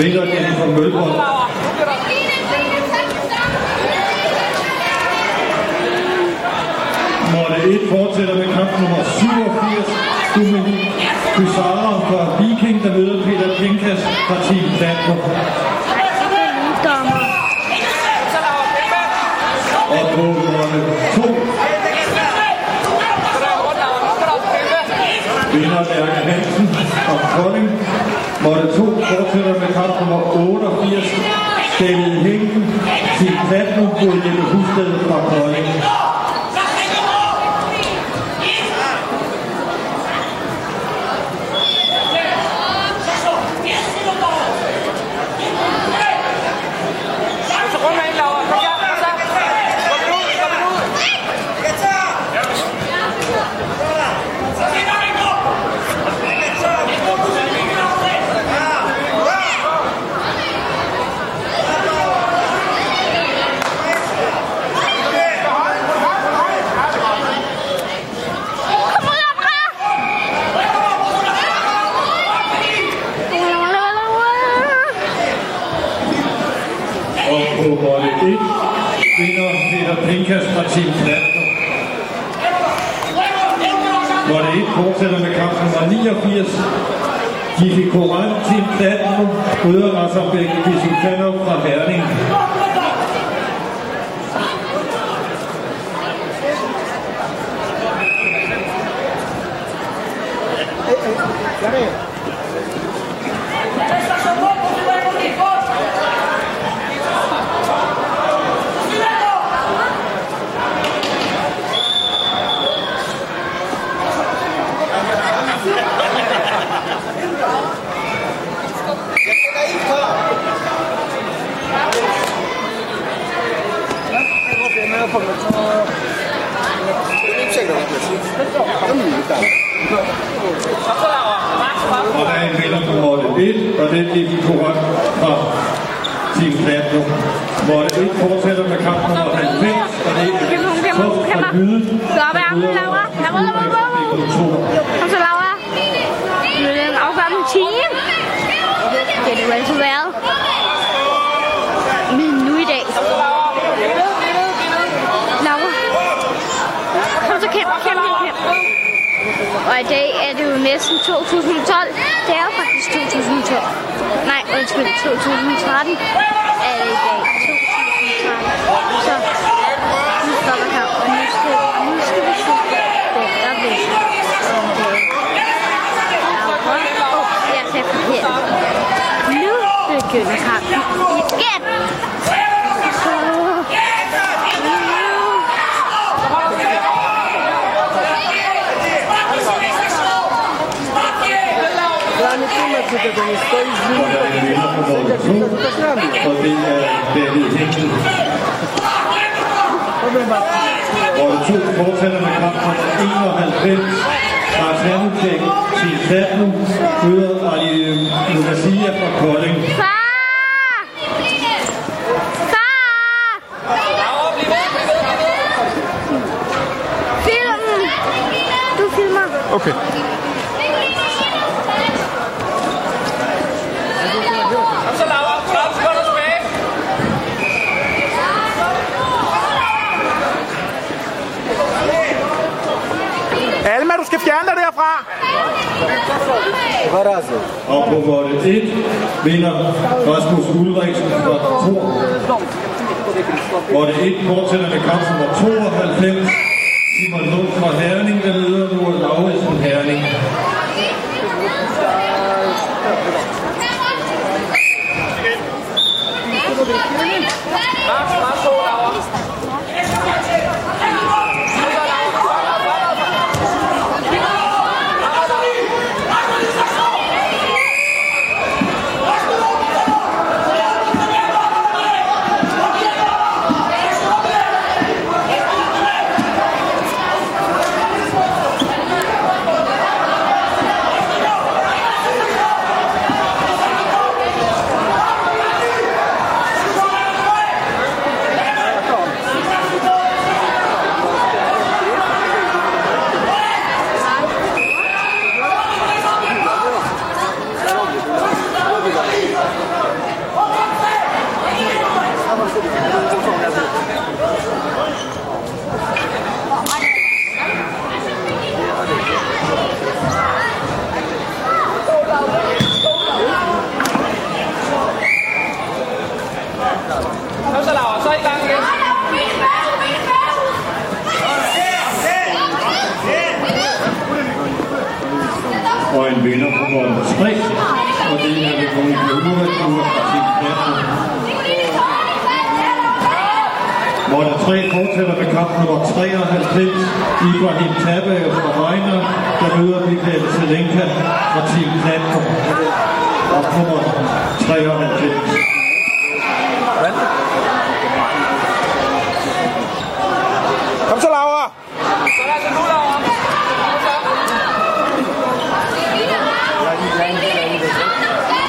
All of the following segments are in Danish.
Vinder Jennifer Mølgaard. Måtte 1 fortsætter med kamp nummer 87. Dominique Cusara fra Viking, der møder Peter Pinkas fra Team Danmark. Og på måtte 2 vinder Lærke Hansen og Kolding. Måtte to fortsætter med kamp nummer 88. David Hinken, Team Platinum, mod Jeppe Husted fra Kolding. Og på mål 1 vinder Peter Pinkas fra Team Platinum. Mål 1 fortsætter med kamp nummer 89. Jiffi Koran, Team Platinum, møder Rasambæk Bisukanov fra Herning. Og og det er Jiffi Koran fra Team Platinum. Mål 1 fortsætter med kamp nummer 90, og det er Torsten fra Jyde. Gør hvad andre laver. Laver, laver, laver. Og så laver med den afgørende team. Det er det jo altid været. Men nu i dag. Laura. Kom så kæmpe, kæmpe, kæmpe. Og i dag er det jo næsten 2012. Det er jo faktisk 2012. Nej, undskyld, 2013 er det i dag. 2013. Så nu stopper her, og nu skal, nu skal vi se hvor der bliver Om det er Laura. Åh, oh, jeg sagde forkert. Nu begynder kampen er David Og Mål 2 fortsætter med kamp nummer 91. Lars til Team Platinum, møder Ali Lucasia fra Kolding. Far! Far! Film! Du filmer. Okay. Så Laura, 30 sekunder tilbage. Alma, du skal fjerne dig derfra. Altså? Og på volde 1 vinder Rasmus Ulriksen fra Tor. Volde 1 fortsætter med kamp nummer 92. Simon Lund fra Herning, der leder nu mål 3, og det er det Monika Ulrik, nu fra Team Knapsen. Mål 3 fortsætter med kamp nummer 93, Ibrahim Tabaev fra Vejner, der møder Michael Zelenka fra Team Knapsen. Kamp nummer 93. Kom så, Laura. Sådan som du, Laura.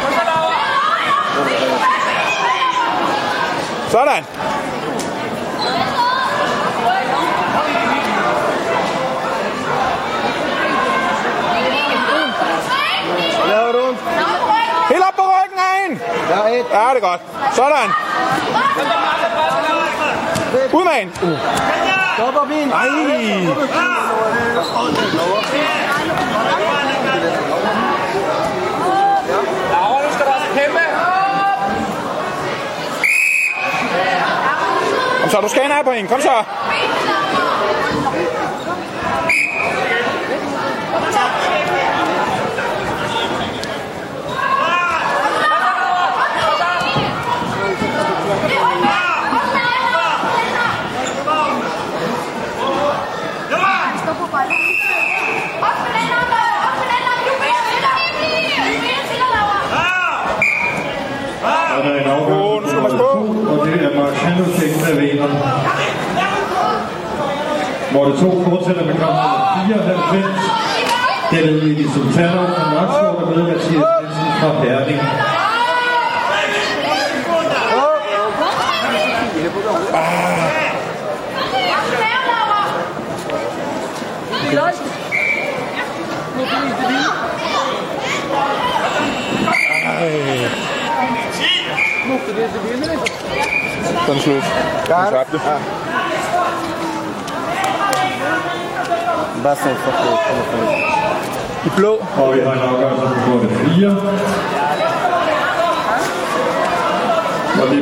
Kom så, Laura. Sådan. Laver du? Helt op på ryggen af et. Ja, det er godt. Sådan. Ud med en. Stopper min. Ej. Laura, nu skal du også kæmpe. Kom så, du skal ind her på en. Kom så. Og der er en to, og det er Mark Handelsen der vinder. Hvor det to fortsætter med kamp nummer 94. Det er Lili Sultanov fra Nakskov, der møder Mathias Jensen fra Herning. Sådan slut. Du tabte. Bastian, fuck det. I blå. Og vi har en afgørelse på kortet 4. Og det